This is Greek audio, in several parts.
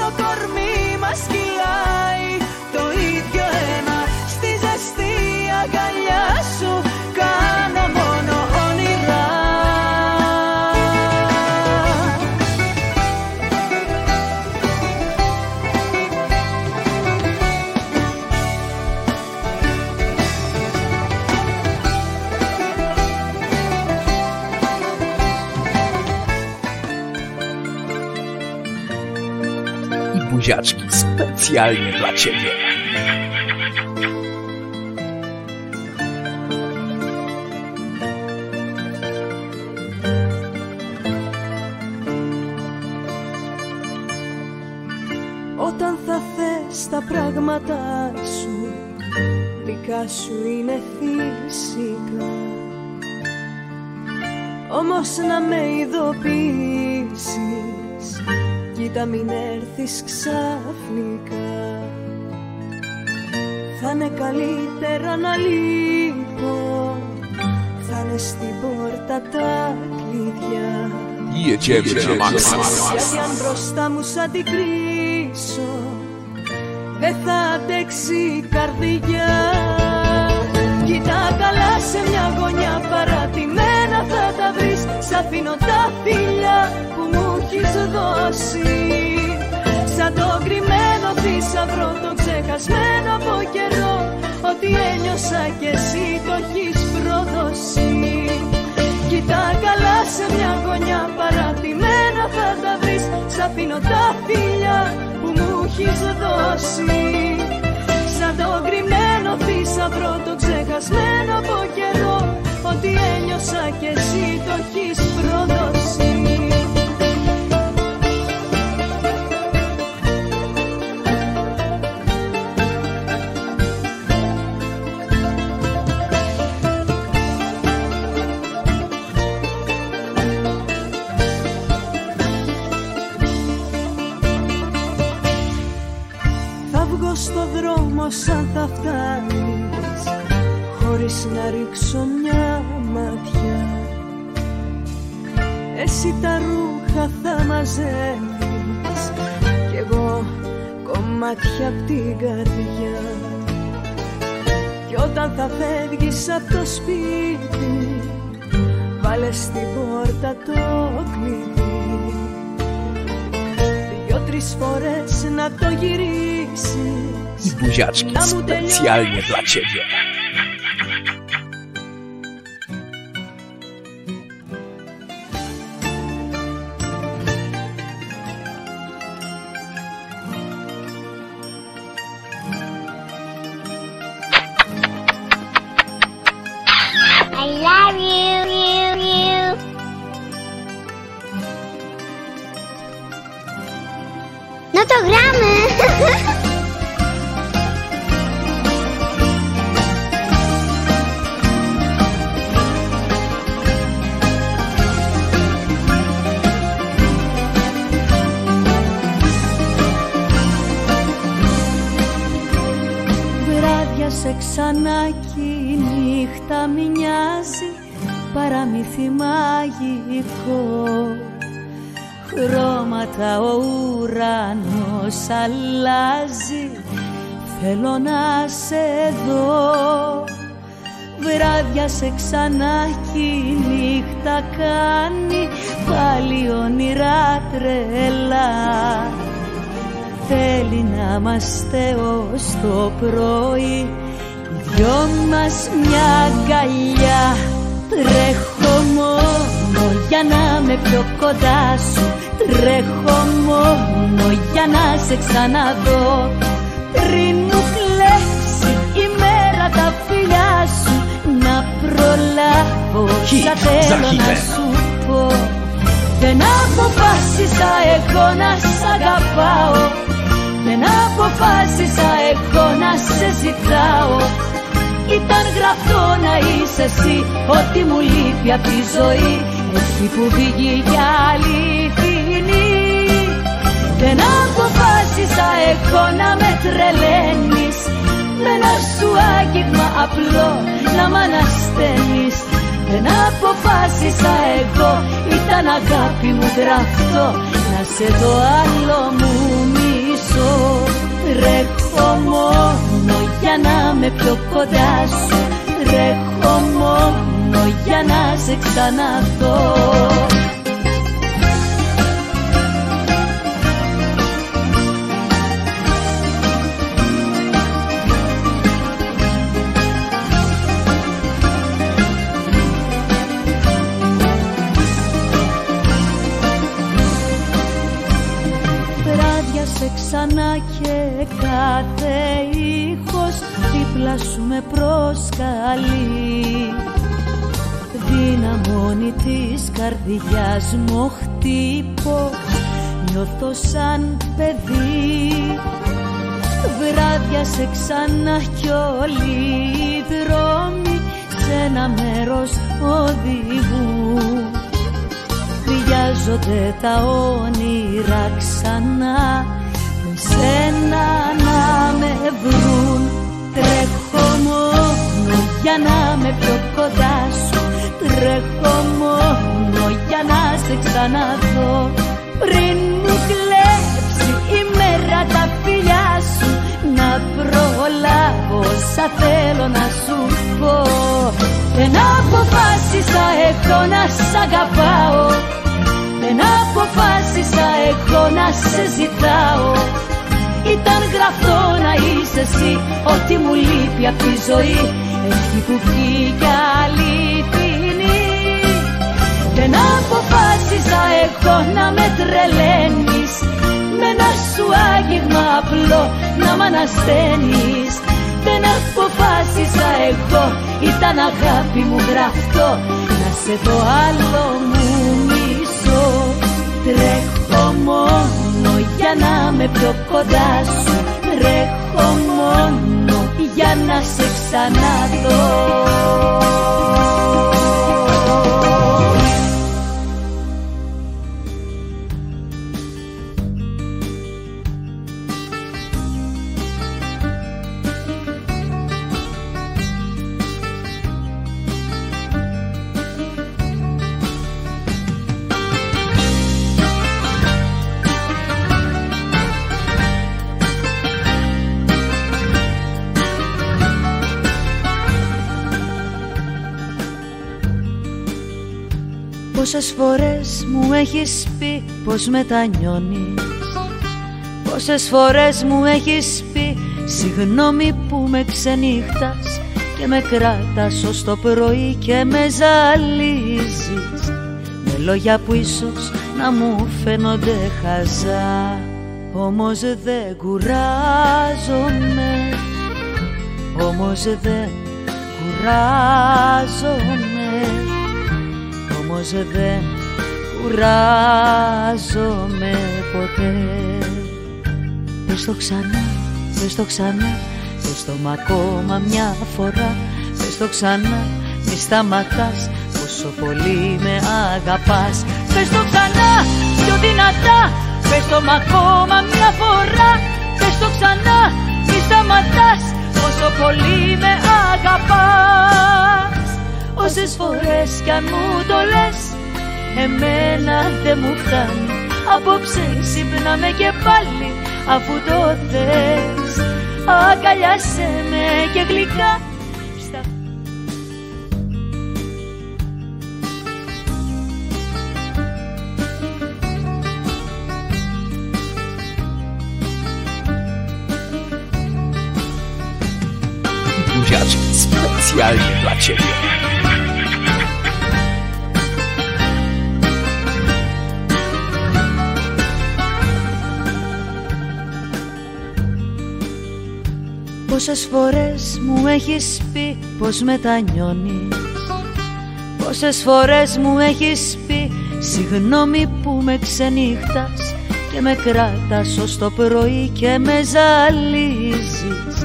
στο κορμί μας κυλάει buziaczki specjalnie dla Ciebie. Όταν θα θες τα πράγματά σου Δικά σου είναι φυσικά Όμως να με ειδοποιήσεις Κοίτα μην έρθεις ξαφνικά. Θα είναι καλύτερα να λείπω. Θα είναι στην πόρτα τα κλειδιά. Jedziemy na maksa. γιατί αν μπροστά μου σ' αντικρίσω Δεν θα αντέξει η καρδιά Σ' αφήνω τα φιλιά που μου έχεις δώσει. Σαν το κρυμμένο θησαυρό το ξεχασμένο από καιρό Ότι ένιωσα κι εσύ το έχεις προδώσει. Κοίτα καλά σε μια γωνιά παρατημένα θα τα βρεις. Σ' αφήνω τα φιλιά που μου έχεις δώσει. Σαν το γκριμμένο θησαυρό το ξεχασμένο από καιρό Ότι ένιωσα κι εσύ το έχεις προδώσει. Θα βγω στο δρόμο σαν θα φτάνεις Χωρίς να ρίξω μια ματιά Εσύ τα ρούχα θα μαζεύεις Κι εγώ κομμάτια απ' την καρδιά. Κι όταν θα φεύγεις από το σπίτι Βάλε στην πόρτα το κλειδί. Δυο-τρεις φορές να το γυρίσεις. I buziaczki specjalnie dla Ciebie. Βράδια σε ξανά κι η νύχτα κάνει Πάλι όνειρα τρελά Θέλει να είμαστε ως το πρωί Οι δυο μας μια αγκαλιά. Τρέχω μόνο για να με πιο κοντά σου. Τρέχω μόνο για να σε ξαναδώ. Πριν μου κλέψει η μέρα τα φιλιά σου Να προλάβω Χι, σα θέλω za να chwilę. σου πω. Δεν αποφάσισα εγώ να σ' αγαπάω. Δεν αποφάσισα εγώ να σε ζητάω. Ήταν γραφτό να είσαι εσύ Ό,τι μου λείπει απ' τη ζωή. Εκεί που βγήκε για αληθινή. Δεν αποφάσισα εγώ να με τρελαίνεις Με ένα σου άγγιγμα απλό να μ' ανασταίνεις. Δεν αποφάσισα εγώ Ήταν αγάπη μου γραφτό. Να σε δω άλλο μου μη ζω Τρέχω μόνο για να με πιο κοντά σου. Τρέχω μόνο για να σε ξαναδώ ξανά και κάθε ήχος δίπλα σου με προσκαλεί. Δυναμώνει της καρδιάς μου χτύπω νιώθω σαν παιδί. Βράδια σε ξανά κι όλοι οι δρόμοι σε ένα μέρος οδηγούν Χρειάζονται τα όνειρα ξανά σένα να με βρουν. Τρέχω μόνο για να με πιο κοντά σου. Τρέχω μόνο για να σε ξαναδώ. Πριν μου κλέψει η μέρα τα φιλιά σου Να προλάβω σαν θέλω να σου πω. Δεν αποφάσισα έχω να σ' αγαπάω. Δεν αποφάσισα εγώ να σε ζητάω Ήταν γραφτό να είσαι εσύ. Ό,τι μου λείπει από τη ζωή Έχει κουφεί κι αληθινή. Δεν αποφάσισα εγώ να με τρελαίνεις. Με ένα σου άγγιγμα απλό να μ' ανασταίνεις. Δεν αποφάσισα εγώ Ήταν αγάπη μου γραφτό. Να σε το άλλο μου Τρέχω μόνος για να με πιο κοντά σου. Τρέχω μόνο για να σε ξαναδώ Πόσες φορές μου έχεις πει πως μετανιώνεις; Πόσες φορές μου έχεις πει Συγγνώμη που με ξενύχτας Και με κράτας ως το πρωί και με ζαλίζεις. Με λόγια που ίσως να μου φαίνονται χαζά Όμως δεν κουράζομαι. Όμως δεν κουράζομαι όμως δεν κουράζομαι ποτέ. Πες το ξανά, πες το ξανά Πες το μ' ακόμα μια φορά. Πες το ξανά, μη σταματάς Πόσο πολύ με αγαπάς. Πες το ξανά, πιο δυνατά Πες το μ' ακόμα μια φορά. Πες το ξανά, μη σταματάς Πόσο πολύ με αγαπάς Όσες φορές κι αν μου το λες Εμένα δεν μου φτάνει Απόψε ξυπνάμε και πάλι Αφού το θες Αγκαλιάσέ με και γλυκά Buziaczki specjalnie dla Ciebie. Πόσες φορές μου έχεις πει πως μετανιώνεις; Πόσες φορές μου έχεις πει Συγγνώμη που με ξενύχτας Και με κράτας ως το πρωί και με ζαλίζεις.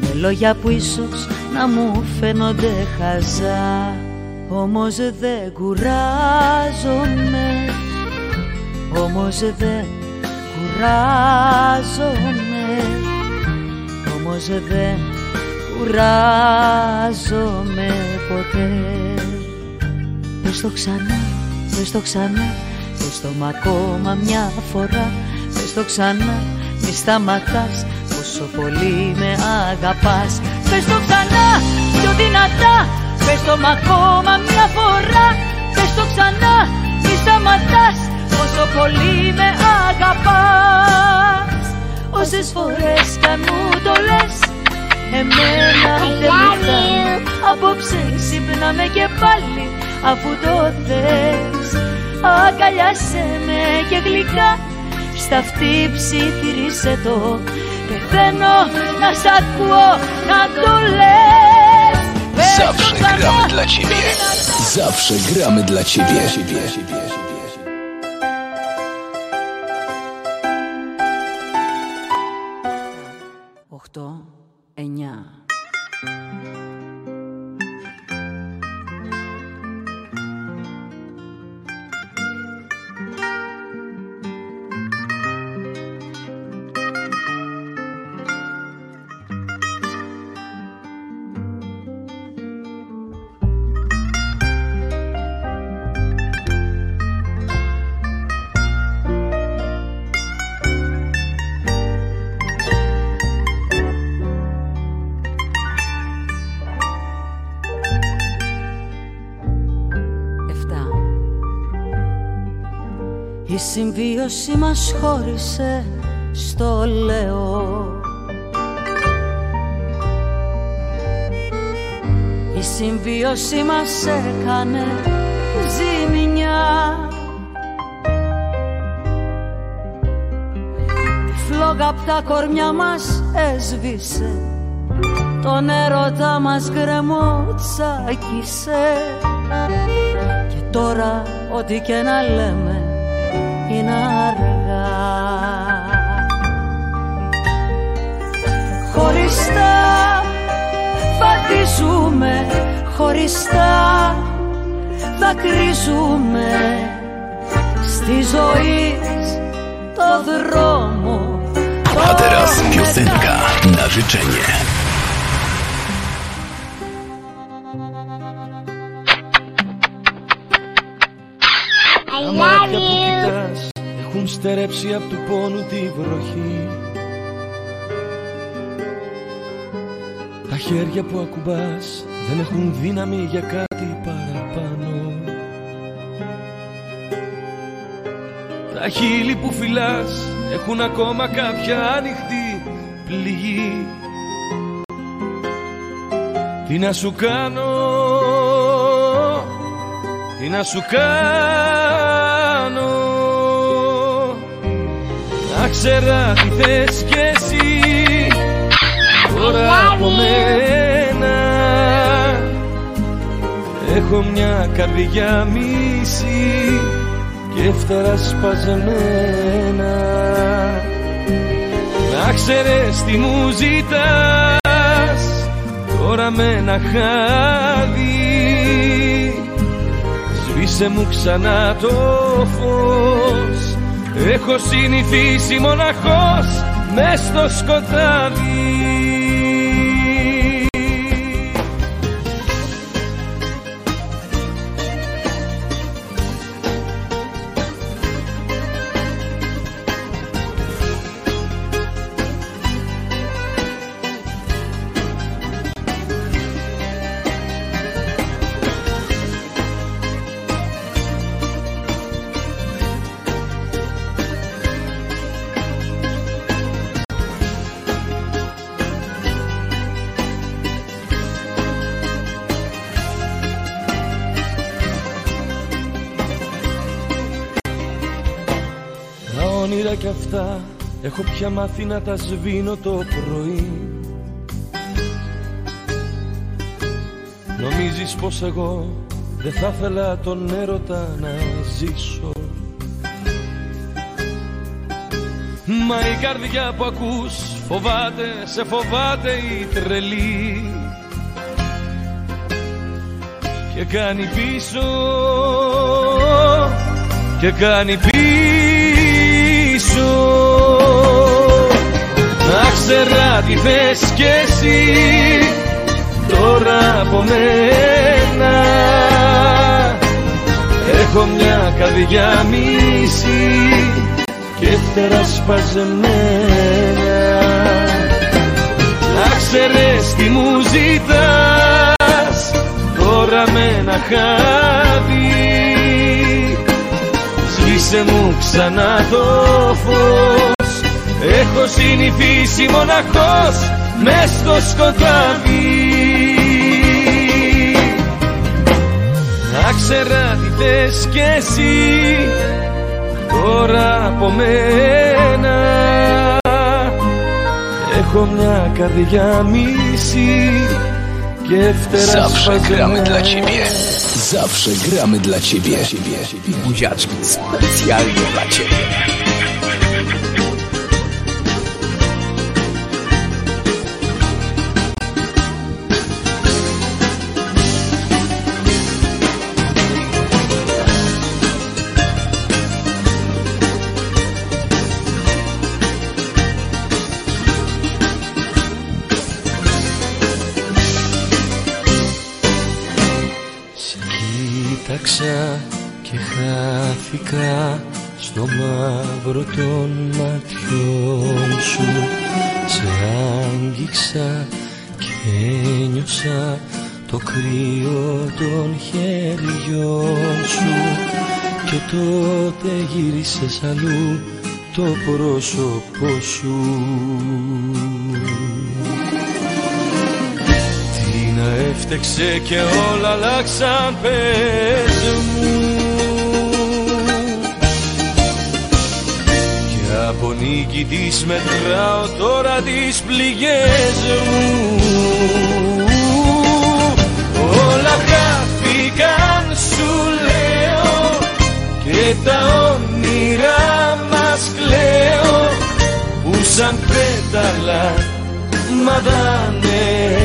Με λόγια που ίσως να μου φαίνονται χαζά Όμως δεν κουράζομαι. Όμως δεν κουράζομαι όμως δεν κουράζομαι ποτέ. Πες το ξανά, πες το ξανά Πες το μ' ακόμα μια φορά. Πες το ξανά, μη μη σταματάς Πόσο πολύ με αγαπάς. Πες το ξανά πιο δυνατά Πες το μ' ακόμα μια φορά. Πες το ξανά μη σταματάς Πόσο πολύ με αγαπάς Όσες φορές κι αν μου το λες Εμένα δεν μου φτάνει. Απόψε ξυπνάμε και πάλι Αφού το θες. Αγκαλιάσέ με και γλυκά Στα αυτή ψιθυρίσε το. Πεθαίνω να σ' ακούω να το λες. Zawsze gramy dla ciebie. Zawsze gramy dla ciebie. Οχτώ, συμβίωση μας χώρισε στο λέω. Η συμβίωση μας έκανε ζημιά. Η φλόγα απ' τα κορμιά μας έσβησε. Τον έρωτα μας γκρεμότσακισε. Και τώρα ό,τι και να λέμε είναι αργά Χωριστά φαντίζουμε Χωριστά δακρύζουμε Στη ζωή το δρόμο A teraz piosenka na życzenie. Έχουν στερέψει από του πόνου τη βροχή. Τα χέρια που ακουμπάς δεν έχουν δύναμη για κάτι παραπάνω. Τα χείλη που φυλάς έχουν ακόμα κάποια άνοιχτη πληγή. Τι να σου κάνω τι να σου κάνω. Να ξέρα τι θες κι εσύ. Τώρα από μένα Έχω μια καρδιά μίση Και φτερά σπασμένα Να ξέρεις τι μου ζητάς Τώρα με ένα χάδι. Σβήσε μου ξανά το φως Έχω συνηθίσει μοναχός μες στο σκοτάδι μάθει να τα σβήνω το πρωί. Νομίζεις πως εγώ δεν θα ήθελα τον έρωτα να ζήσω; Μα η καρδιά που ακούς φοβάται, σε φοβάται η τρελή. Και κάνει πίσω και κάνει πίσω Να ξέρα τι θες κι εσύ τώρα από μένα. Έχω μια καρδιά μίση και φτερά σπαζεμένα. Να ξέρεις τι μου ζητάς τώρα με ένα χάδι. Σβήσε μου ξανά το φως Έχω συνηθίσει μοναχός μες στο σκοτάδι ξέρα τι θες κι εσύ τώρα από μένα Έχω μια καρδιά μισή και φτερά Zawsze gramy dla ciebie. Zawsze gramy dla ciebie. Buziaczki specjalnie dla ciebie. Στο μαύρο των ματιών σου. Σε άγγιξα και ένιωσα το κρύο των χεριών σου. Και τότε γύρισες αλλού το πρόσωπό σου. Τι να έφτεξε και όλα αλλάξαν πες μου Από νίκη της μετράω τώρα τις πληγές μου. Όλα χάθηκαν σου λέω και τα όνειρά μας κλαίω που σαν πέταλα μαδάνε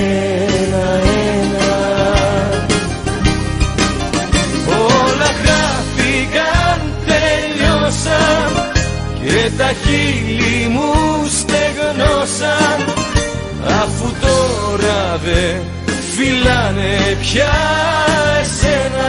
τώρα δε φυλάνε πια εσένα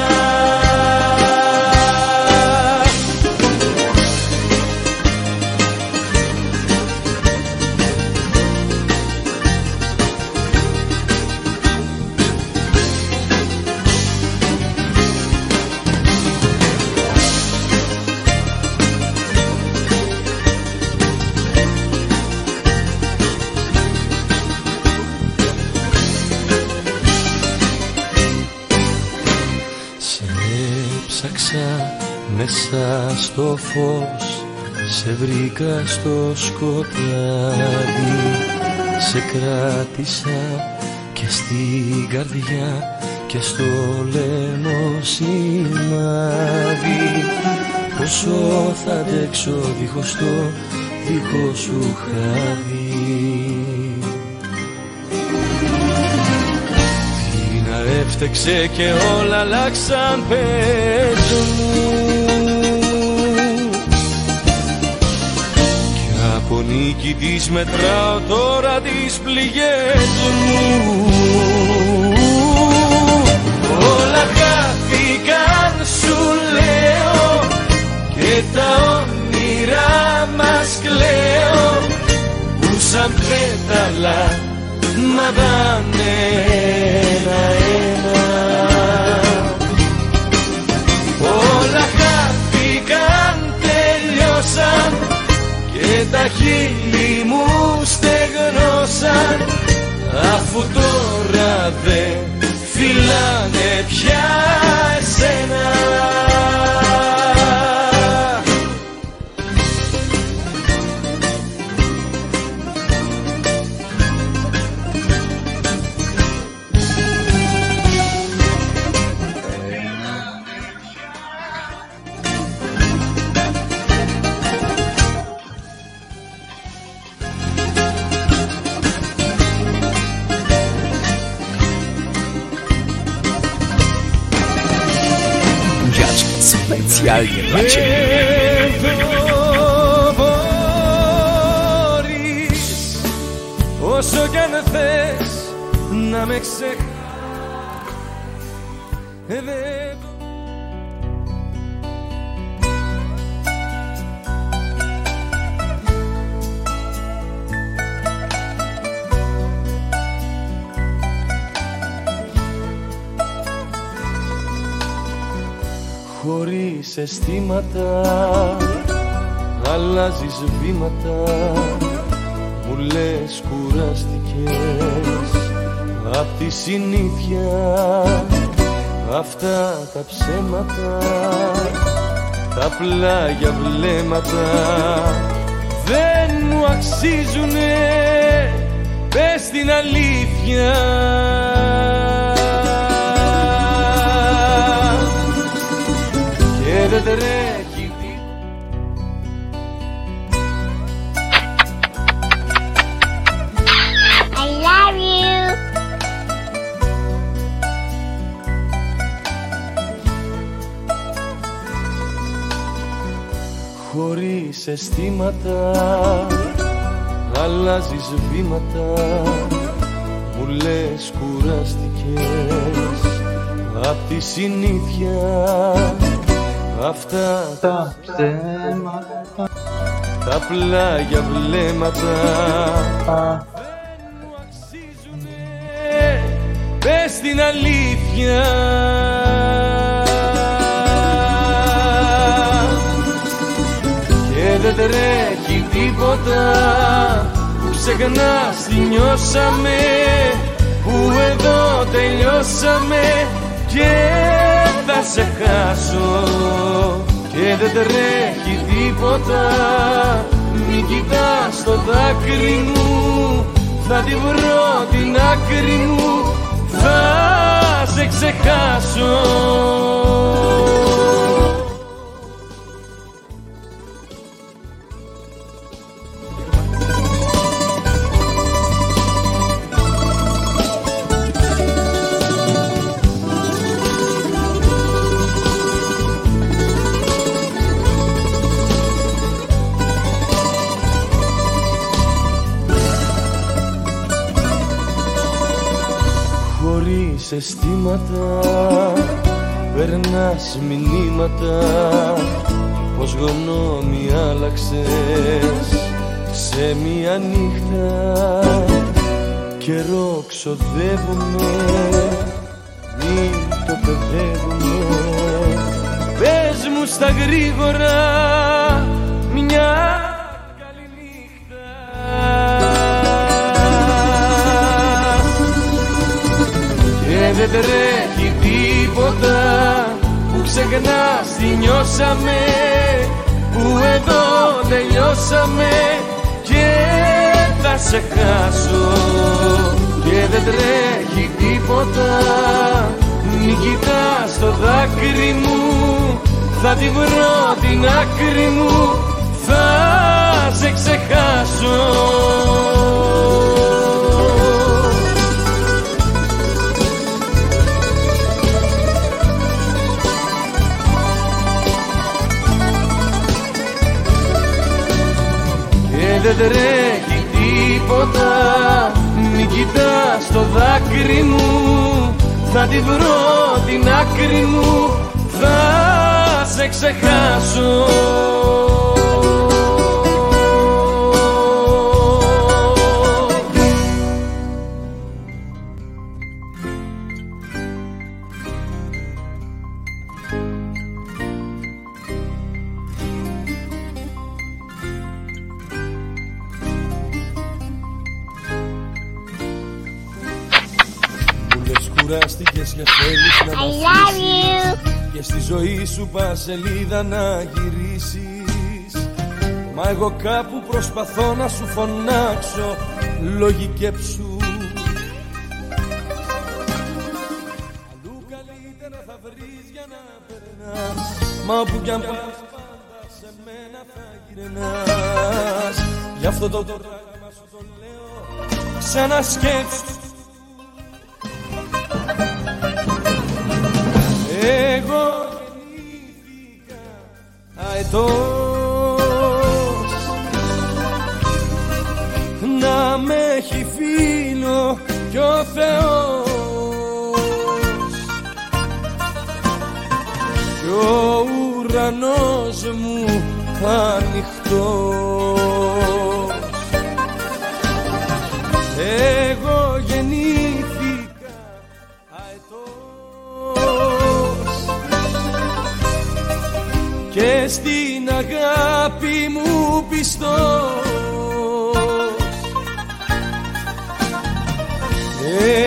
στο φως Σε βρήκα στο σκοτάδι. Σε κράτησα και στην καρδιά και στο λαιμό σημάδι. Πόσο θα αντέξω δίχως το δικό σου χάδι. Τι να έφτεξε και όλα αλλάξαν πες μου Από νίκη της μετράω τώρα τις πληγές μου Όλα χάθηκαν σου λέω και τα όνειρά μας κλαίω. Που σαν πέταλα μαδάνε ένα-ένα Όλα χάθηκαν τελειώσαν. και τα χείλη μου στεγνώσαν. Αφού τώρα δε φυλάνε πια εσένα specjalnie dla Ciebie. Όσο κι αν θες να με ξεχάσεις Χωρίς αισθήματα Αλλάζεις βήματα Μου λες κουραστικές. Απ' τη συνήθεια Αυτά τα ψέματα Τα πλάγια βλέμματα Δεν μου αξίζουνε. Πες την αλήθεια δεν τρέχει I love you. Χωρίς αισθήματα Αλλάζεις βήματα. Μου λες κουραστικές Απ' τη συνήθεια Αυτά τα ψέματα τα πλάγια βλέμματα α, μου αξίζουνε. Πες την αλήθεια. Και δεν τρέχει τίποτα Που ξεχνάς τι νιώσαμε Που εδώ τελειώσαμε Και θα σε χάσω Και δεν τρέχει τίποτα. Μην κοιτάς το δάκρυ μου Θα τη βρω την άκρη μου. Θα σε ξεχάσω Σε μία νύχτα Καιρό ξοδεύουμε Μην το παιδεύουμε Πες μου στα γρήγορα Μια καλή νύχτα. Και δεν τρέχει τίποτα που ξεχνάς τι νιώσαμε που εδώ τελειώσαμε. και θα σε χάσω και δεν τρέχει τίποτα. Μη κοιτάς το δάκρυ μου θα τη βρω την άκρη μου. Θα σε ξεχάσω. Και δεν τρέχει τίποτα Μην κοιτάς το δάκρυ μου Θα τη βρω την άκρη μου. Θα σε ξεχάσω ζωή σου πας σελίδα να γυρίσεις. Μα εγώ κάπου προσπαθώ να σου φωνάξω Λογικέψου Αλλού καλύτερα θα βρεις για να περνάς. Μα όπου κι αν πας πάντα σε μένα θα γυρνάς. Γι' αυτό το πράγμα σου το λέω Ξανασκέψου Εγώ γεννήθηκα αετός Να με έχει φίλο κι ο Θεός. Κι ο ουρανός μου ανοιχτός. Εγώ αγάπη μου πιστός.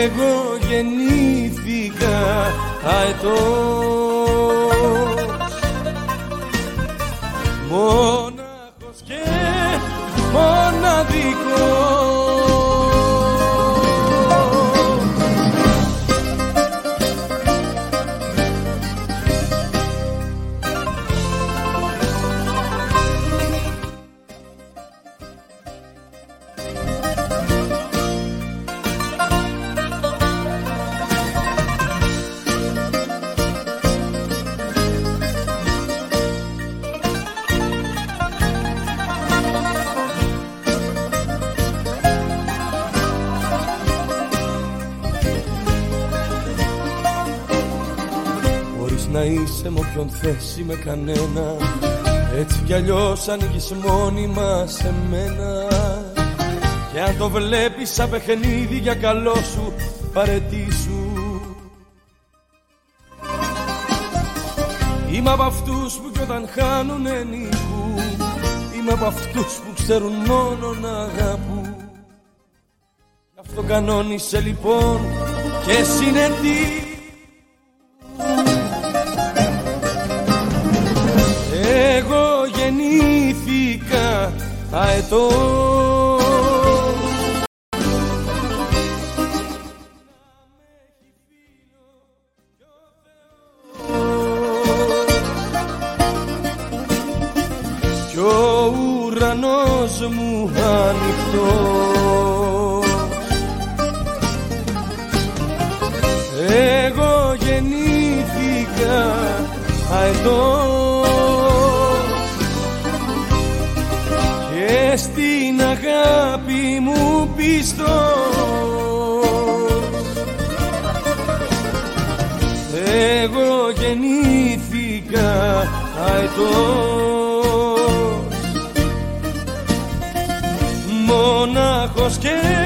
Εγώ γεννήθηκα αετός με όποιον θέση με κανένα. Έτσι κι αλλιώς ανοίγεις μόνιμα σε μένα Και αν το βλέπεις σαν παιχνίδι για καλό σου παρετήσου Είμαι από αυτούς που κι όταν χάνουνε νικούν Είμαι από αυτούς που ξέρουν μόνο να αγαπούν. Γι' αυτό κανόνισε λοιπόν και συνετή γεννήθηκα αετός Κι ο ουρανός μου ανοιχτός. Εγώ γεννήθηκα αετός πιστός Εγώ γεννήθηκα αετός. Μονάχος και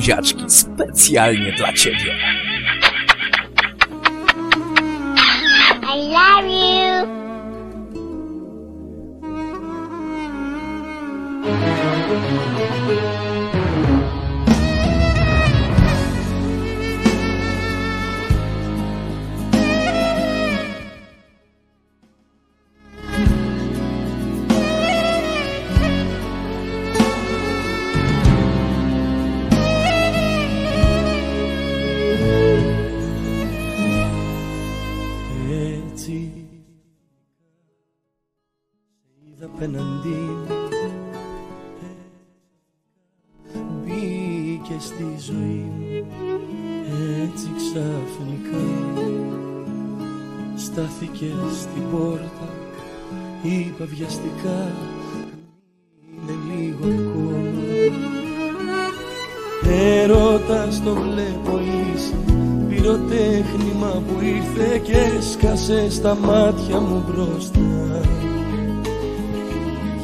buziaczki specjalnie dla ciebie. Στα μάτια μου μπροστά.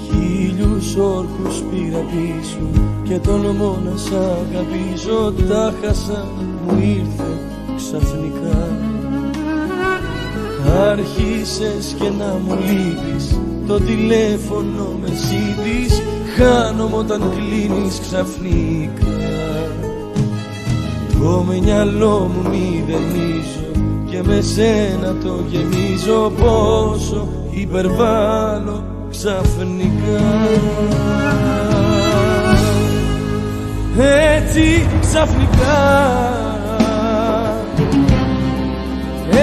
Χίλιους όρκους πήρα πίσω Και τολμώ να σ' αγαπήσω. Τα χάσα μου ήρθε ξαφνικά. Άρχισες και να μου λείπεις Το τηλέφωνο με ζήτης. Χάνομαι όταν κλείνεις ξαφνικά. Το μυαλό μου μηδενίζω και με σένα το γεμίζω πόσο υπερβάλλω ξαφνικά. Έτσι ξαφνικά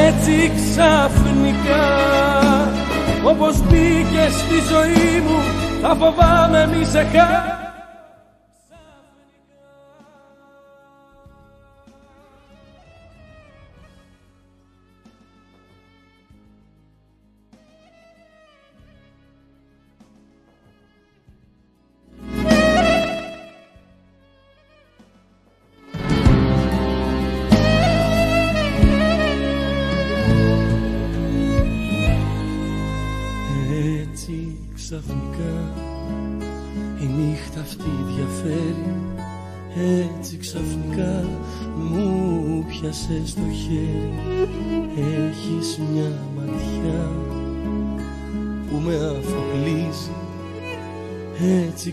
Έτσι ξαφνικά Όπως μπήκε στη ζωή μου θα φοβάμαι μη σε χάσω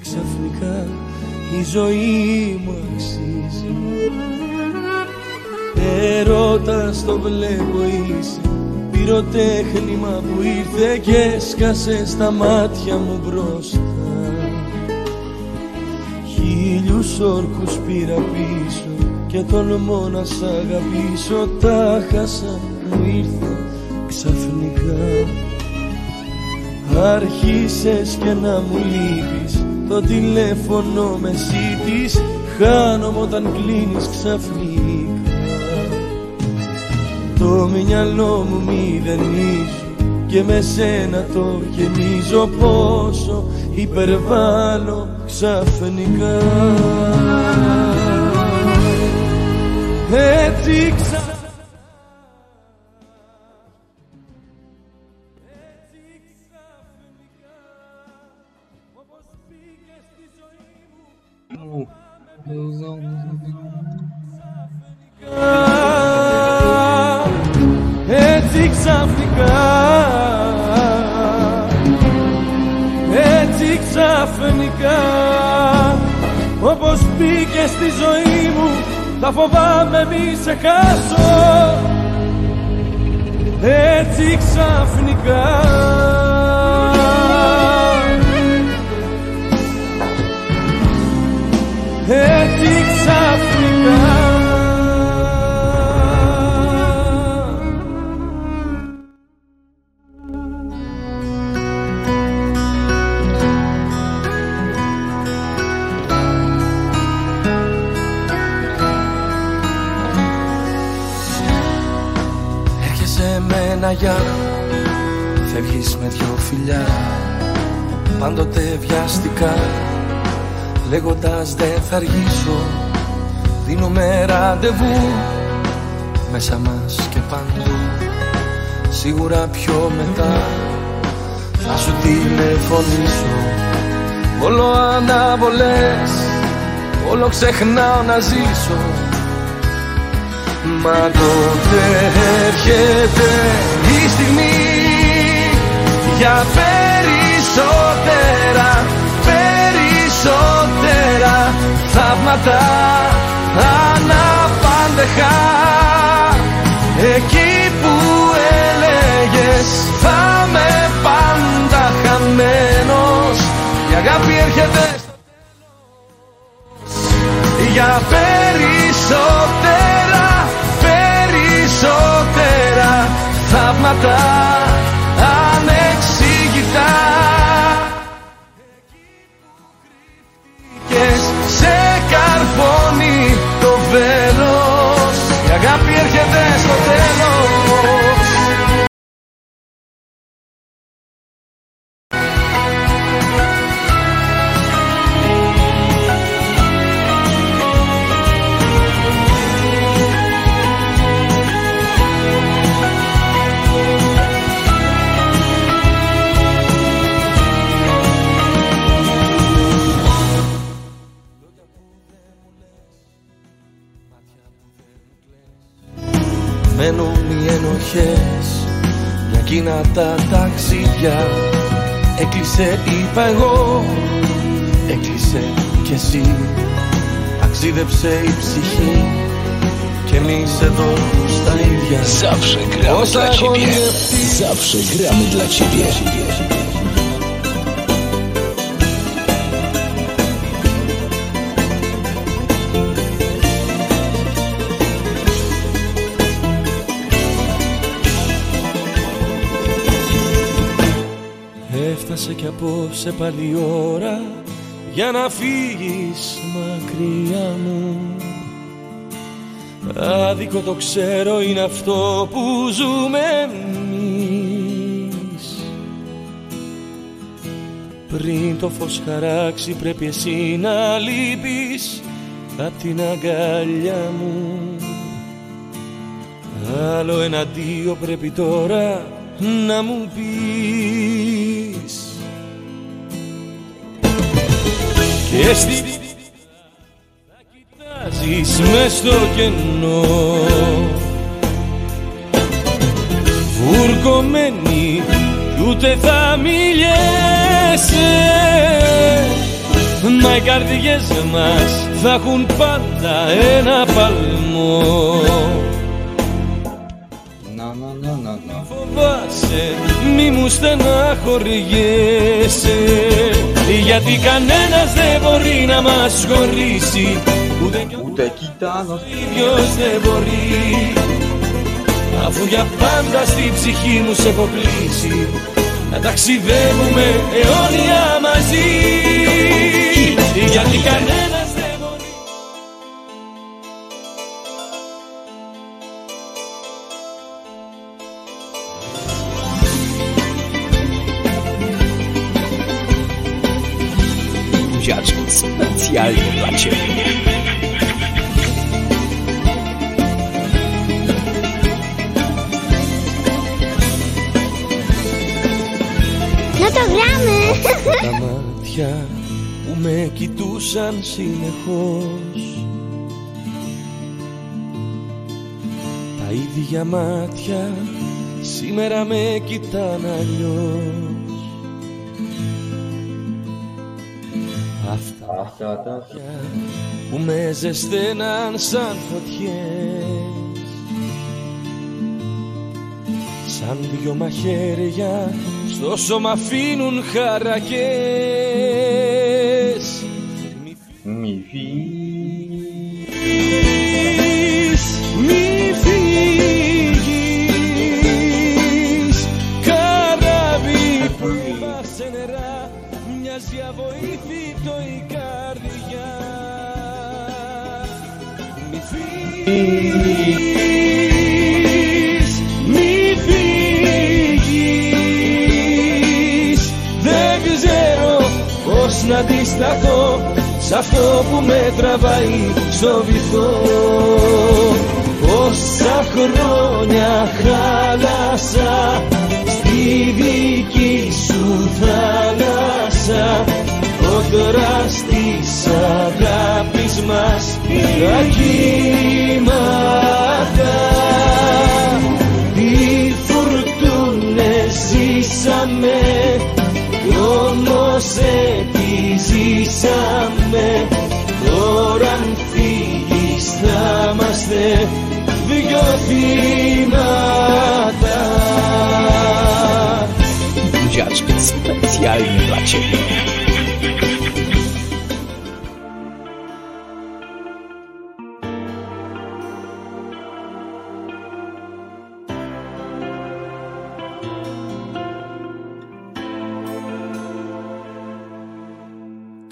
ξαφνικά η ζωή μου αξίζει. Ερώτας το βλέπω είσαι Πυροτέχνημα που ήρθε και σκάσε στα μάτια μου μπροστά. Χίλιους όρκους πήρα πίσω και τολμώ να σ' αγαπήσω Τα χάσα μου ήρθε ξαφνικά. Άρχισες και να μου λείπεις Το τηλέφωνο με ζήτης Χάνομαι όταν κλείνεις ξαφνικά. Το μυαλό μου μηδενίζω Και με σένα το γεμίζω Πόσο υπερβάλλω ξαφνικά. Έτσι ξαφνικά Έτσι ξαφνικά Έτσι ξαφνικά Όπως μπήκε στη ζωή μου Θα φοβάμαι μη σε χάσω. Έτσι ξαφνικά Σίγουρα πιο μετά. Θα σου τηλεφωνήσω. Όλο αναβολές Όλο ξεχνάω να ζήσω. Μα τότε έρχεται η στιγμή. Για περισσότερα, περισσότερα θαύματα αναπάντεχα θα με πάντα χαμένος η αγάπη έρχεται στο για περισσότερα, περισσότερα θαύματα gramy Όσα dla έχω ciebie. ονειρευτεί Zawsze gramy dla ciebie. Έφτασε κι απόψε πάλι η ώρα για να φύγεις μακριά μου Άδικο το ξέρω είναι αυτό που ζούμε εμείς. Πριν το φως χαράξει πρέπει εσύ να λείπεις απ' την αγκαλιά μου. Άλλο ένα δύο πρέπει τώρα να μου πεις. Και στη θα κοιτάζεις μες στο κενό. Βουρκωμένη κι ούτε θα μιλιέσαι Μα οι καρδιές μας θα έχουν πάντα ένα παλμό. Να, να, να, να, να. Φοβάσαι μη μου στεναχωριέσαι. Γιατί κανένας δεν μπορεί να μας χωρίσει Ούτε κι ο Ούτε κοίτανος ίδιος δεν μπορεί. Αφού για πάντα στη ψυχή μου σε έχω κλείσει Να ταξιδεύουμε αιώνια μαζί. Γιατί κανένας δεν μπορεί. Buziaczki specjalnie dla ciebie. Κοιτούσαν συνεχώς. Τα ίδια μάτια σήμερα με κοιτάνε αλλιώς. Αυτά Αυτά τα μάτια που με ζεσταίναν σαν φωτιές. Σαν δυο μαχαίρια στο σώμα αφήνουν χαρακές τραβάει στο βυθό Πόσα χρόνια χάλασα Στη δική σου θάλασσα Ο δράς της αγάπης μας Τα κύματα Τι φουρτούνες ζήσαμε κι όμως επιζήσαμε Τώρα δυο θύματα Buziaczki specjalnie dla ciebie.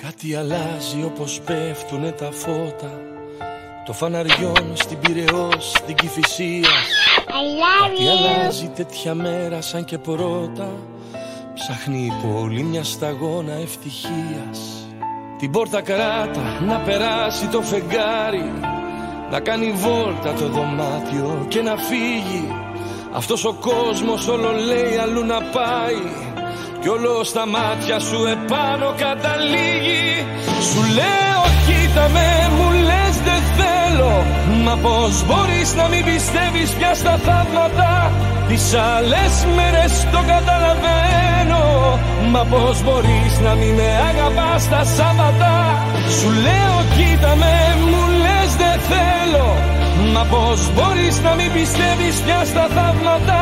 Κάτι αλλάζει όπως πέφτουνε τα φώτα Το φαναριών στην Πυραιός, στην Κηφισία I love Τι you. αλλάζει τέτοια μέρα σαν και πρώτα. Ψάχνει η πόλη μια σταγόνα ευτυχίας. Την πόρτα κράτα να περάσει το φεγγάρι. Να κάνει βόλτα το δωμάτιο και να φύγει. Αυτός ο κόσμος όλο λέει αλλού να πάει. Κι όλο στα μάτια σου επάνω καταλήγει. Σου λέω κοίτα με Μα πως μπορείς να μην πιστεύεις πια στα θαύματα; Τις άλλες μέρες το καταλαβαίνω. Μα πως μπορείς να μην με αγαπάς τα Σάββατα; Σου λέω κοίτα με μου λες δεν θέλω. Μα πως μπορείς να μην πιστεύεις πια στα θαύματα;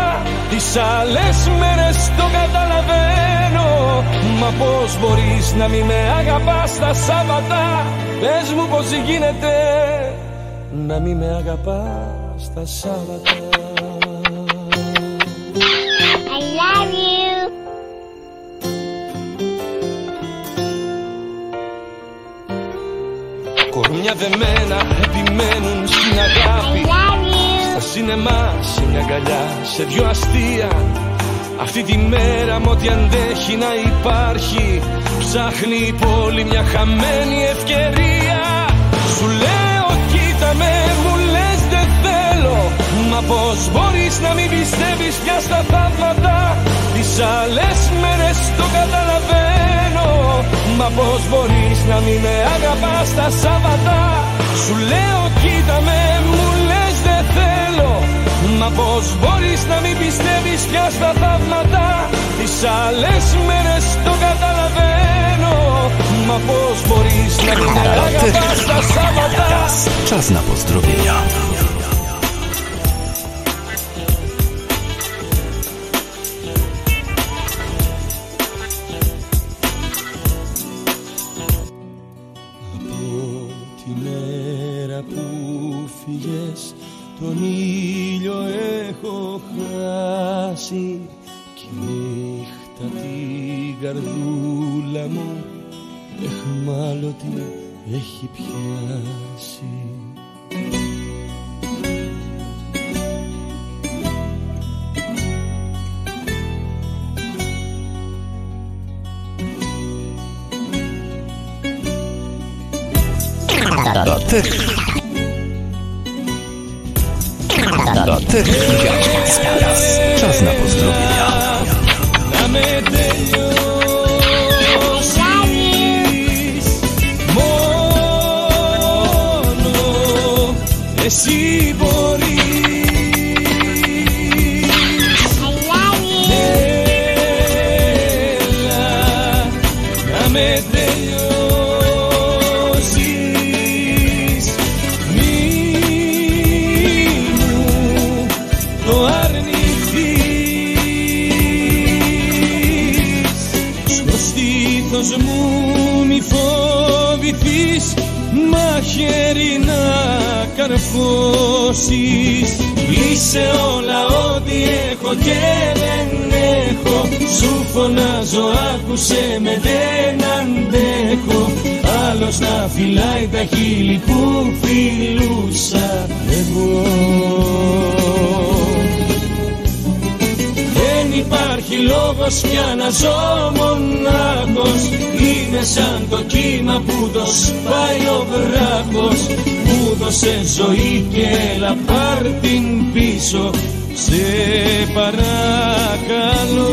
Τις άλλες μέρες το καταλαβαίνω. Μα πως μπορείς να μην με αγαπάς τα Σάββατα; Πες μου πως γίνεται να μην με αγαπάς τα Σάββατα I love you. Κορμιά δεμένα επιμένουν στην I αγάπη love you. Στα σινεμά, σε μια αγκαλιά, σε δυο αστεία Αυτή τη μέρα με ό,τι αντέχει να υπάρχει Ψάχνει η πόλη μια χαμένη ευκαιρία Μα πως μπορείς να μην πιστεύεις πια στα θαύματα. Τις άλλες μέρες το καταλαβαίνω. Μα πως μπορείς να μην με αγαπάς τα Σάββατα. Σου λέω κοίτα με μου λες δεν θέλω. Μα πως μπορείς να μην πιστεύεις πια στα θαύματα. Τις άλλες μέρες το καταλαβαίνω. Μα πως μπορείς να μην με αγαπάς τα Σάββατα. Czas na pozdrowienia. Τον ήλιο έχω χάσει κι η νύχτα την καρδούλα μου εχμάλωτη έχει πιάσει Do tych... Do tych dziadków teraz. Czas na pozdrowienia. να καρφώσεις. Είσαι όλα ό,τι έχω και δεν έχω. Σου φωνάζω άκουσε με δεν αντέχω. Άλλος να φυλάει τα χείλη που φιλούσα. Εγώ δεν υπάρχει λόγος πια να ζω μονάχος. Είναι σαν το κύμα που το σπάει ο βράχος Μου δώσε ζωή και έλα πάρ την πίσω. Σε παρακαλώ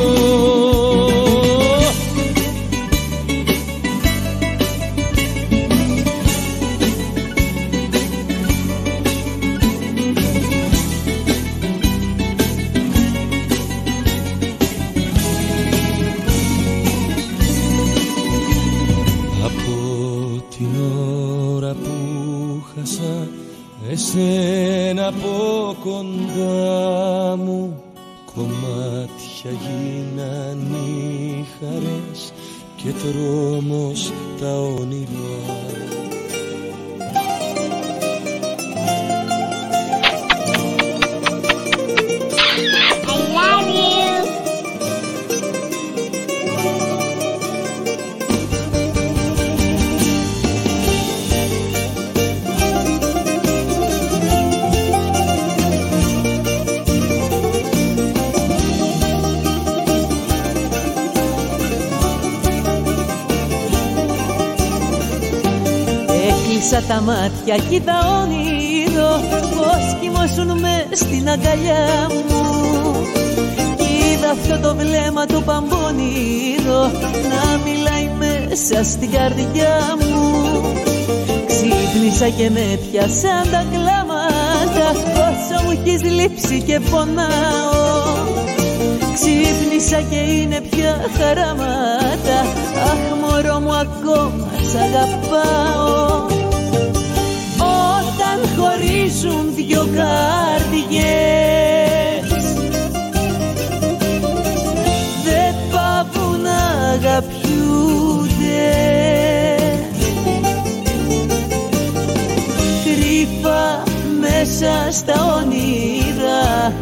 μάτια κι είδα όνειρο Πως κοιμώσουν με στην αγκαλιά μου. Κι είδα αυτό το βλέμμα το παμπονίρο Να μιλάει μέσα στην καρδιά μου. Ξύπνησα και με πιάσαν τα κλάματα Πόσο μου έχεις λείψει και πονάω. Ξύπνησα και είναι πια χαράματα Αχ μωρό μου ακόμα σ' αγαπάω καρδιές. Δεν πάβουν να αγαπιούνται. Κρύφα μέσα στα όνειρα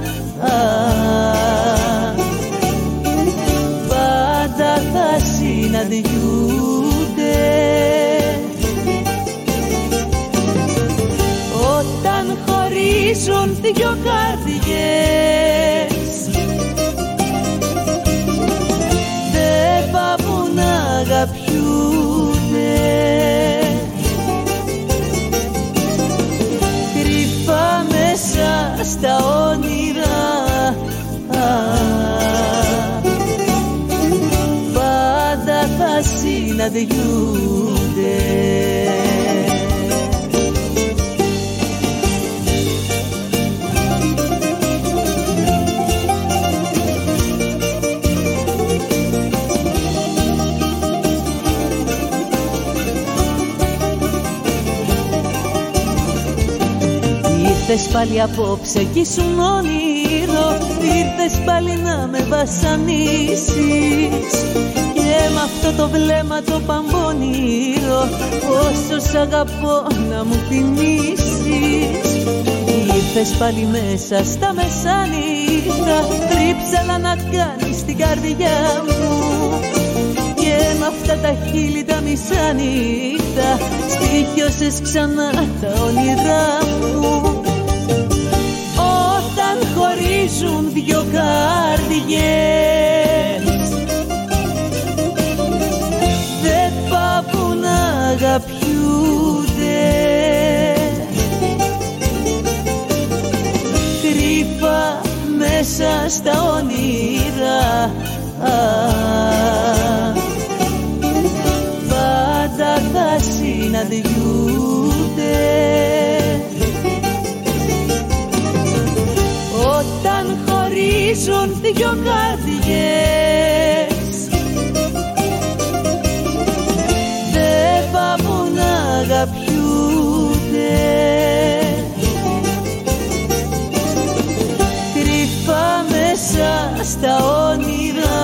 δυο καρδιές. Δεν πάβουν να αγαπιούνται κρυφά μέσα στα όνειρα πάντα θα συναντιούνται συναντιούνται Ήρθες πάλι απόψε κι ήσουν όνειρο. Ήρθες πάλι να με βασανίσεις. Και με αυτό το βλέμμα το παμπονίρο Όσο σ' αγαπώ να μου θυμίσεις. Ήρθες πάλι μέσα στα μεσάνυχτα. Τρίψαλα να κάνεις την καρδιά μου. Και με αυτά τα χείλη τα μισάνυχτα. Στοιχιώσες ξανά τα όνειρά μου χωρίζουν δυο καρδιές. Δεν πάβουν να αγαπιούνται. Κρύφα μέσα στα όνειρα. Πάντα θα συναντιούνται χωρίζουν δυο καρδιές. Δεν πάβουν να αγαπιούνται. Κρυφά μέσα στα όνειρα.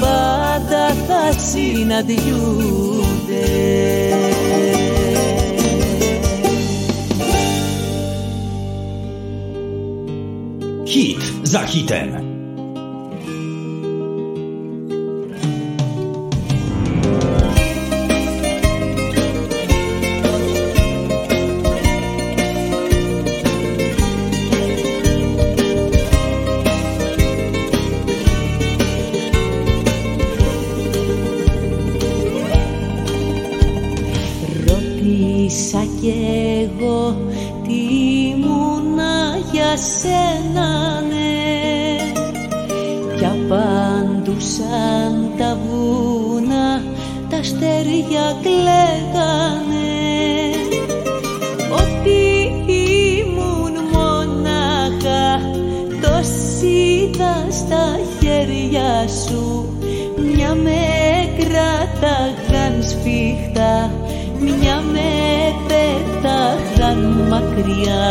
Πάντα θα συναντιούνται Hit za hitem. Μακριά.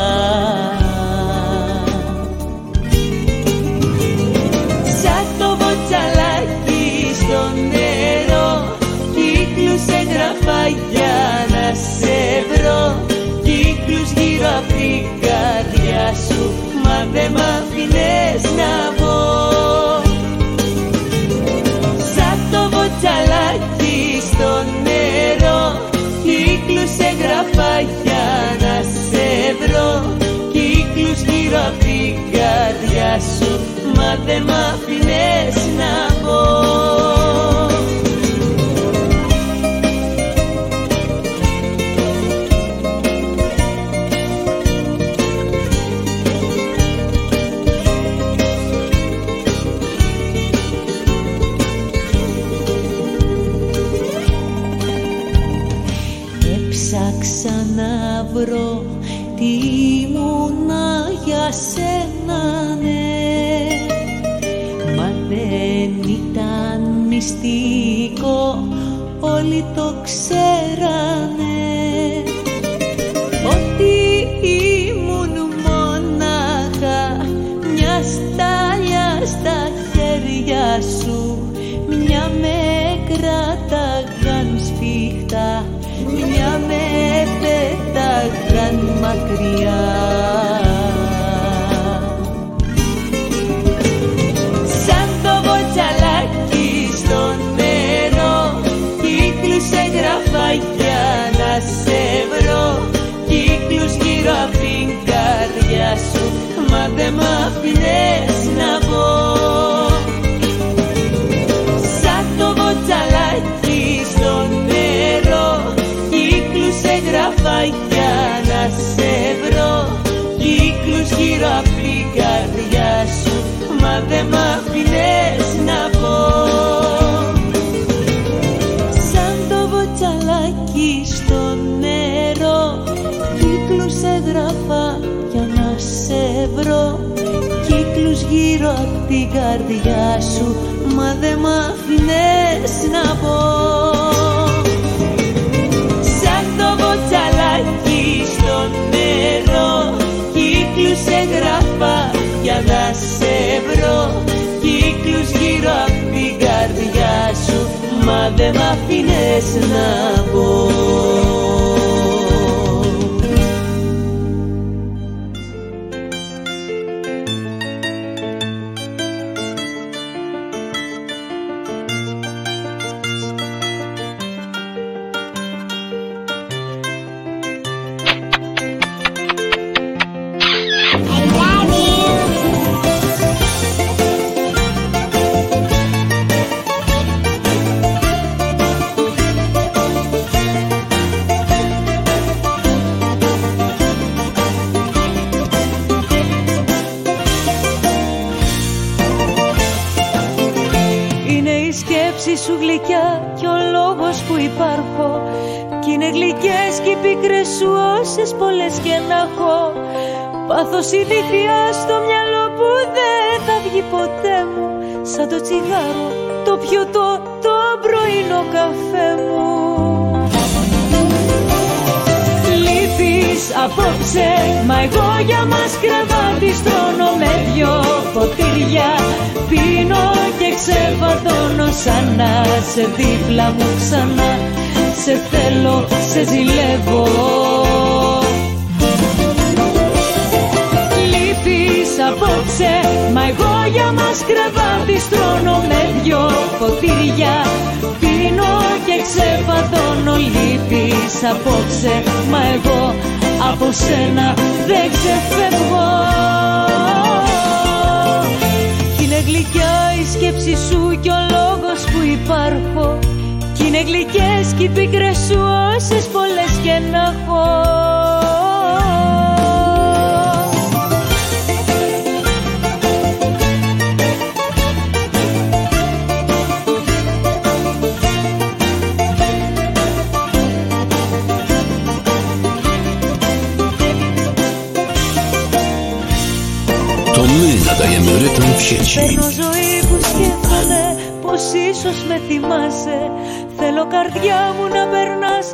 Σαν το βοτσαλάκι στο νερό κύκλους έγραφα για να σε βρω. Κύκλους γύρω απ' την καρδιά σου μα δεν μ' άφηνες να Μα δεν μ' άφηνες να μπω καρδιά σου Μα δεν μ' αφήνες να πω. Σαν το βοτσαλάκι στο νερό Κύκλους εγγραφά για να σε βρω. Κύκλους γύρω απ' την καρδιά σου Μα δεν μ' αφήνες να πω να σε δίπλα μου ξανά. Σε θέλω, σε ζηλεύω. Απόψε Μα εγώ για μας κρεβάτι στρώνω με δυο ποτήρια Πίνω και ξεπατώνω λύπης απόψε Μα εγώ από σένα δεν ξεφεύγω. Κι είναι γλυκιά η σκέψη σου κι ο λόγος που υπάρχω. Κι είναι γλυκές κι οι πίκρες σου όσες πολλές και να έχω Nadajemy rytm w sieci. Παίρνω ζωή που σκέφτομαι πως ίσως με θυμάσαι Θέλω καρδιά μου να περνάς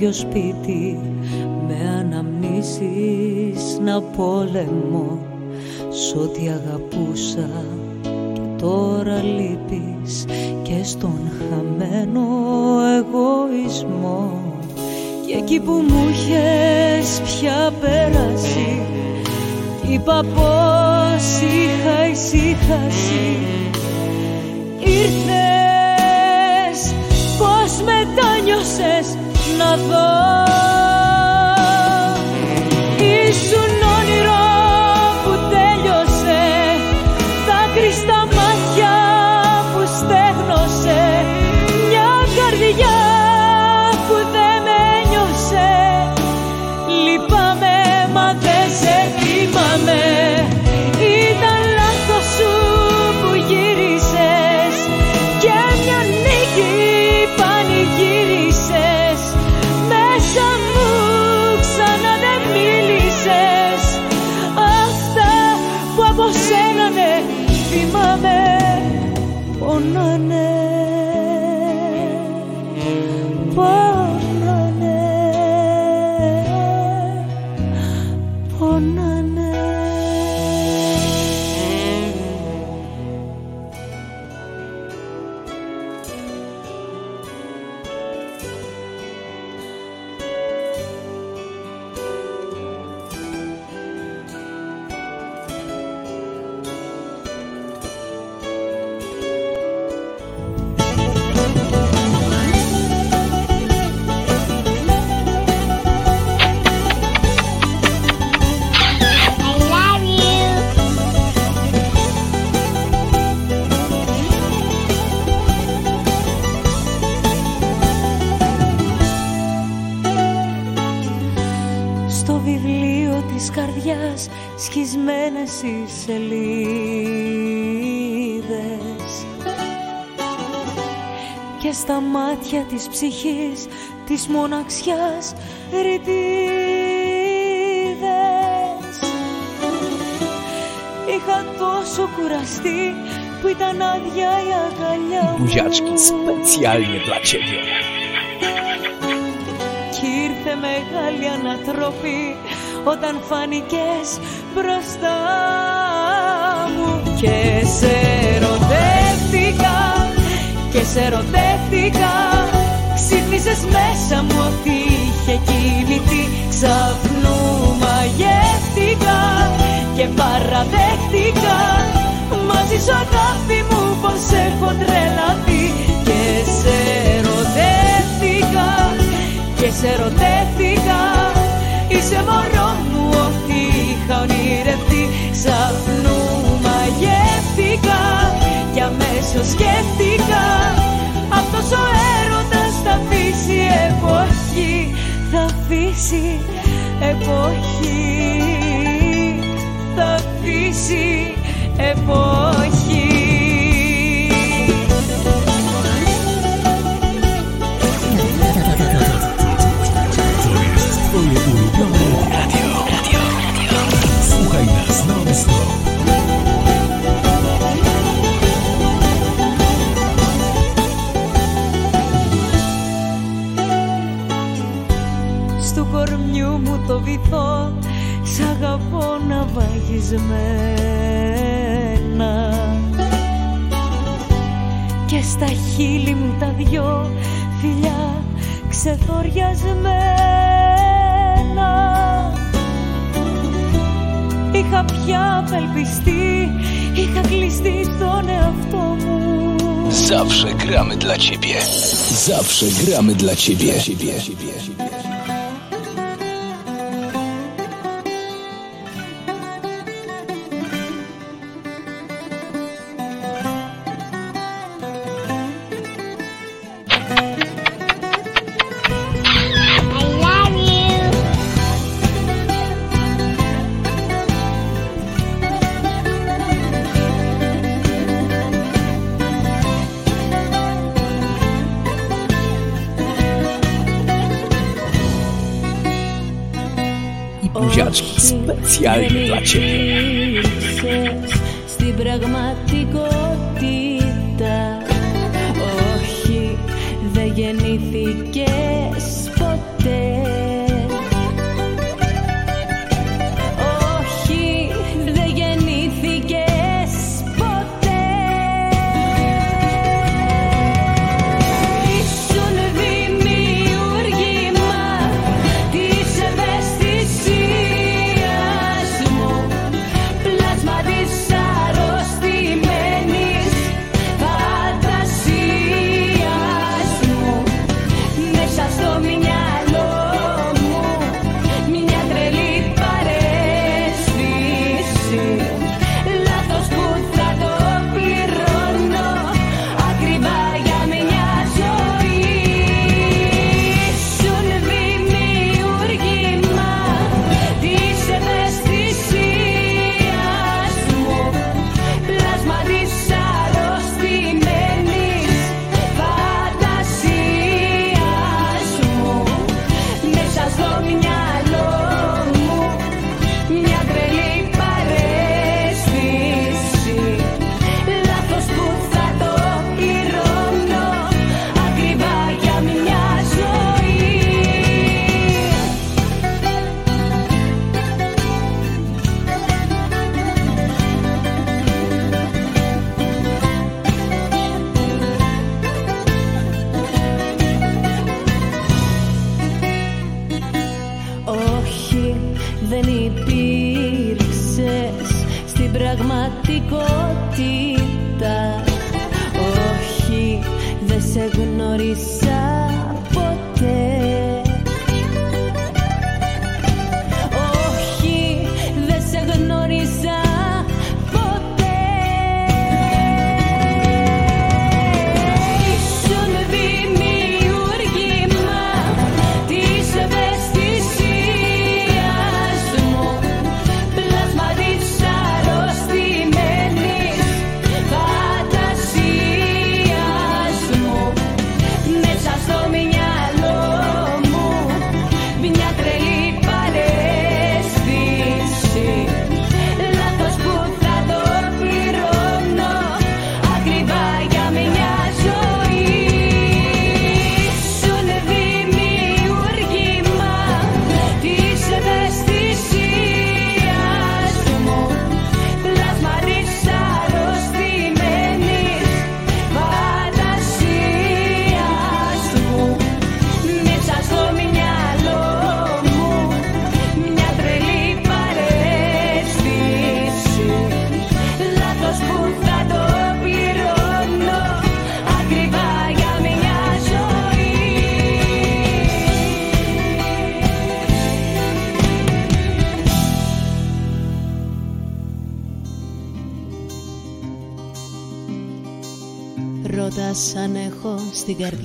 άδειο σπίτι. Με αναμνήσεις να πόλεμο. Σ' ό,τι αγαπούσα και τώρα λείπεις. Και στον χαμένο εγωισμό. Και εκεί που μου είχες πια περάσει είπα πως είχα ησύχαση ήρθες πως μετάνιωσες nothing να δω μάτια της ψυχής της μοναξιάς ρητίδες. Είχα τόσο κουραστεί που ήταν άδεια η αγκαλιά μου. Buziaczki specjalnie dla Ciebie Κι ήρθε μεγάλη ανατροπή όταν φάνηκες μπροστά μου. Και σε ερωτεύτηκα και σε ερωτεύτηκα Ξύπνησες μέσα μου ότι είχε κινηθεί. Ξαφνού μαγεύτηκα και παραδέχτηκα Μαζί σου αγάπη μου πως έχω τρελαθεί. Και σε ερωτεύτηκα και σε ερωτεύτηκα Είσαι μωρό μου ότι είχα ονειρευτεί. Ξαφνού μαγεύτηκα και αμέσως σκέφτηκα. Αυτός ο έρωτας θα αφήσει εποχή Θα αφήσει εποχή Θα αφήσει εποχή το βυθό Σ' αγαπώ να βαγισμένα. Και στα χείλη μου τα δυο φιλιά ξεθοριασμένα. Είχα πια απελπιστεί, είχα κλειστεί στον εαυτό μου. Zawsze gramy dla Ciebie Zawsze gramy dla Ciebie specjalnie dla Ciebie. Στην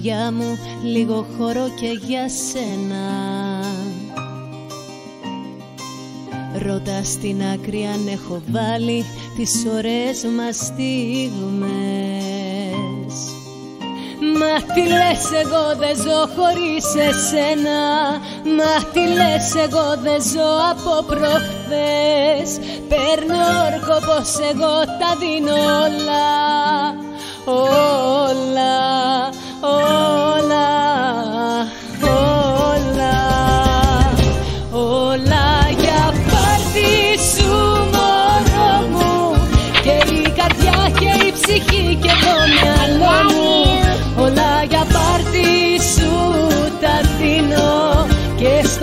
καρδιά μου λίγο χώρο και για σένα. Ρώτα στην άκρη αν έχω βάλει τις ωραίες μας στιγμές. Μα τι λες εγώ δεν ζω χωρίς εσένα. Μα τι λες εγώ δεν ζω από προχθές. Παίρνω όρκο πως εγώ τα δίνω όλα Όλα,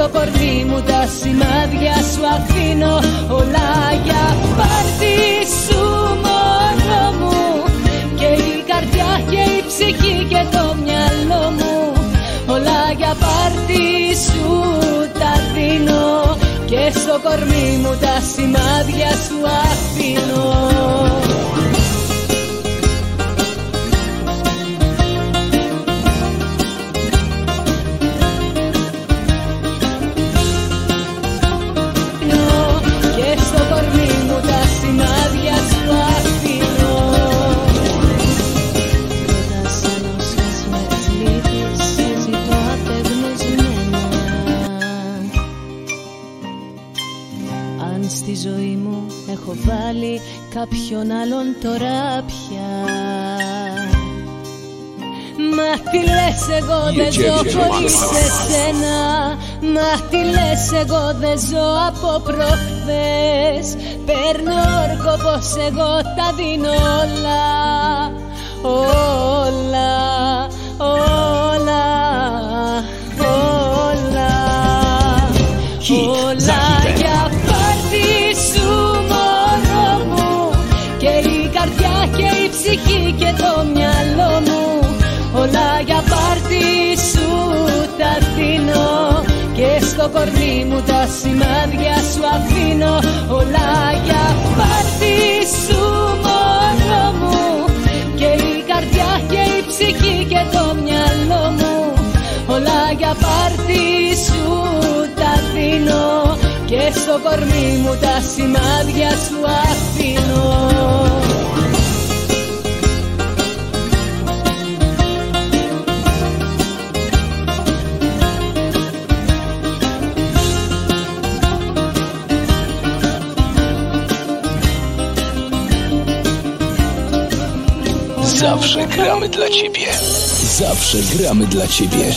στο κορμί μου τα σημάδια σου αφήνω Όλα για πάρτι σου μωρό μου. Και η καρδιά και η ψυχή και το μυαλό μου Όλα για πάρτι σου τα δίνω. Και στο κορμί μου τα σημάδια σου αφήνω κάποιον άλλον τώρα πια. Μα τι λες εγώ δεν ζω χωρίς εσένα. Μα τι λες εγώ δεν ζω από προχθές. Παίρνω όρκο πως εγώ τα δίνω όλα Όλα, όλα, τα δίνω Και στο κορμί μου τα σημάδια σου αφήνω. Όλα για πάρτι σου μωρό μου Και η καρδιά και η ψυχή και το μυαλό μου. Όλα για πάρτι σου τα δίνω Και στο κορμί μου τα σημάδια σου αφήνω Zawsze gramy dla ciebie. Zawsze gramy dla ciebie.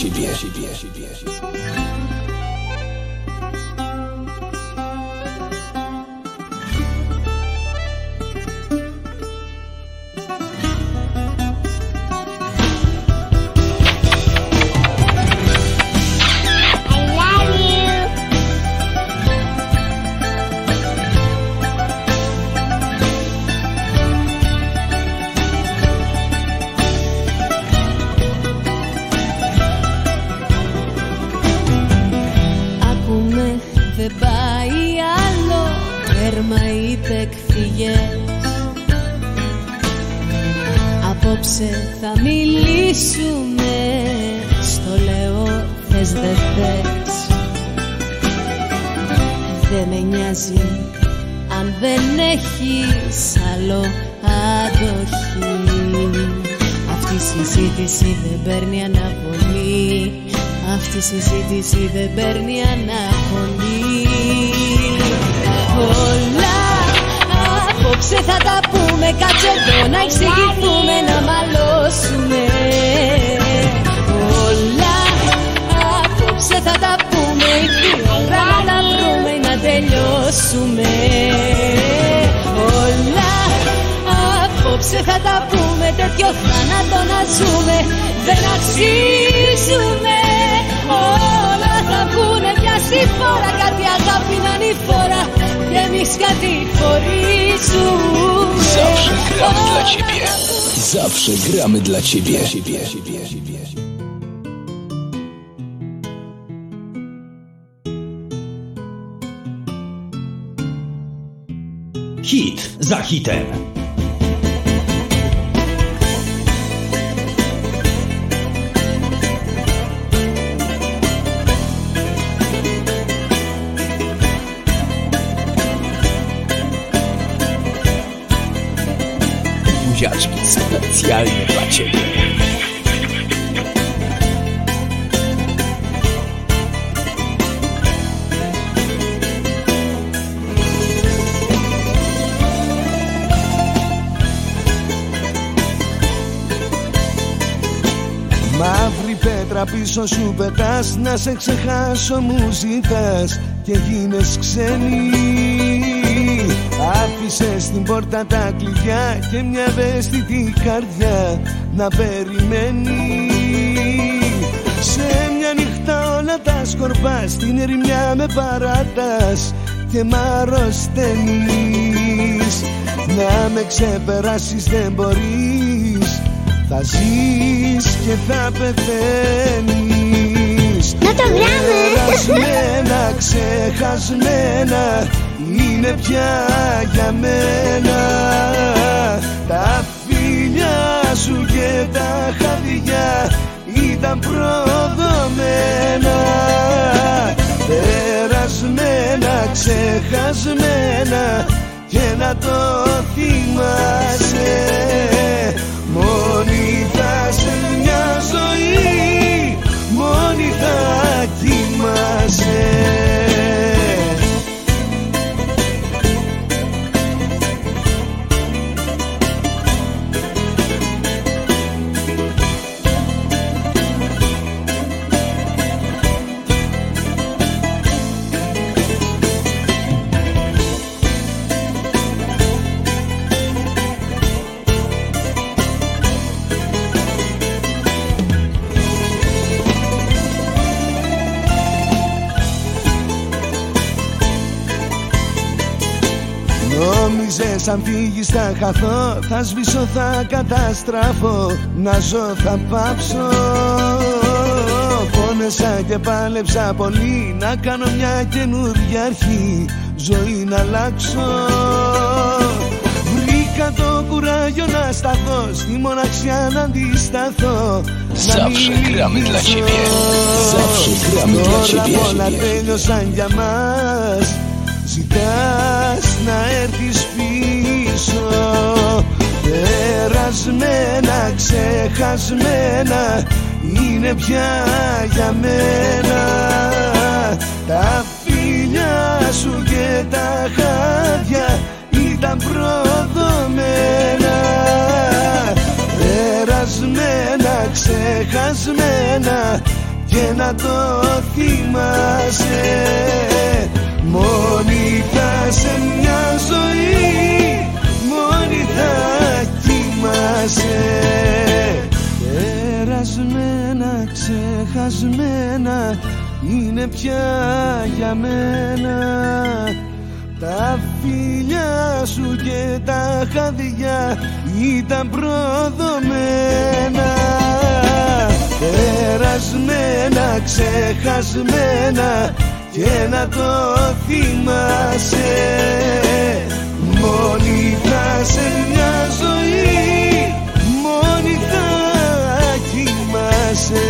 Δεν με νοιάζει. Αν δεν έχεις άλλο αντοχή. Αυτή η συζήτηση δεν παίρνει αναβολή. Αυτή η συζήτηση δεν παίρνει αναβολή. Όλα απόψε θα τα πούμε. Κάτσε εδώ να εξηγηθούμε να μαλώσουμε. Όλα απόψε θα τα πούμε τελειώσουμε. Όλα απόψε θα τα πούμε Τέτοιο θάνατο να ζούμε. Δεν αξίζουμε. Όλα θα βγουνε μια στη φορά Κάτι αγάπη να είναι η φορά Και εμείς κάτι χωρίζουμε. Zawsze gramy dla Όλα ciebie. θα βγουνε Zawsze gramy dla ciebie. Hit za hitem. Buziaczki specjalnie dla ciebie. Πίσω σου πετάς Να σε ξεχάσω μου ζητάς Και γίνες ξένη. Άφησες στην πόρτα τα κλειδιά Και μια ευαίσθητη καρδιά Να περιμένει. Σε μια νύχτα όλα τα σκορπάς Στην ερημιά με παρατάς Και μ' αρρωσταίνεις Να με ξεπεράσεις δεν μπορείς θα ζεις και θα πεθαίνεις. Να το γράμμε. Περασμένα, ξεχασμένα Είναι πια για μένα. Τα φιλιά σου και τα χαδιά Ήταν προδομένα. Περασμένα, ξεχασμένα Και να το θυμάσαι κοιμάσαι Νόμιζες αν φύγεις θα χαθώ Θα σβήσω θα καταστραφώ. Να ζω θα πάψω. Πόνεσα και πάλεψα πολύ Να κάνω μια καινούργια αρχή. Ζωή να αλλάξω. Βρήκα το κουράγιο να σταθώ Στη μοναξιά να αντισταθώ. Να Zawsze gramy dla μιλήσω. ciebie. Zawsze gramy dla Τώρα ciebie. όλα τέλειωσαν για μας. Ζητάς να έρθεις πίσω Περασμένα, ξεχασμένα Είναι πια για μένα. Τα φιλιά σου και τα χάδια Ήταν προδομένα. Περασμένα, ξεχασμένα και να το θυμάσαι. Μόνη θα σε μια ζωή Μόνη θα κοιμάσαι. Περασμένα, ξεχασμένα Είναι πια για μένα. Τα φιλιά σου και τα χαδιά ήταν προδομένα. Περασμένα, ξεχασμένα και να το θυμάσαι σε μια ζωή μόνη θα κοιμάσαι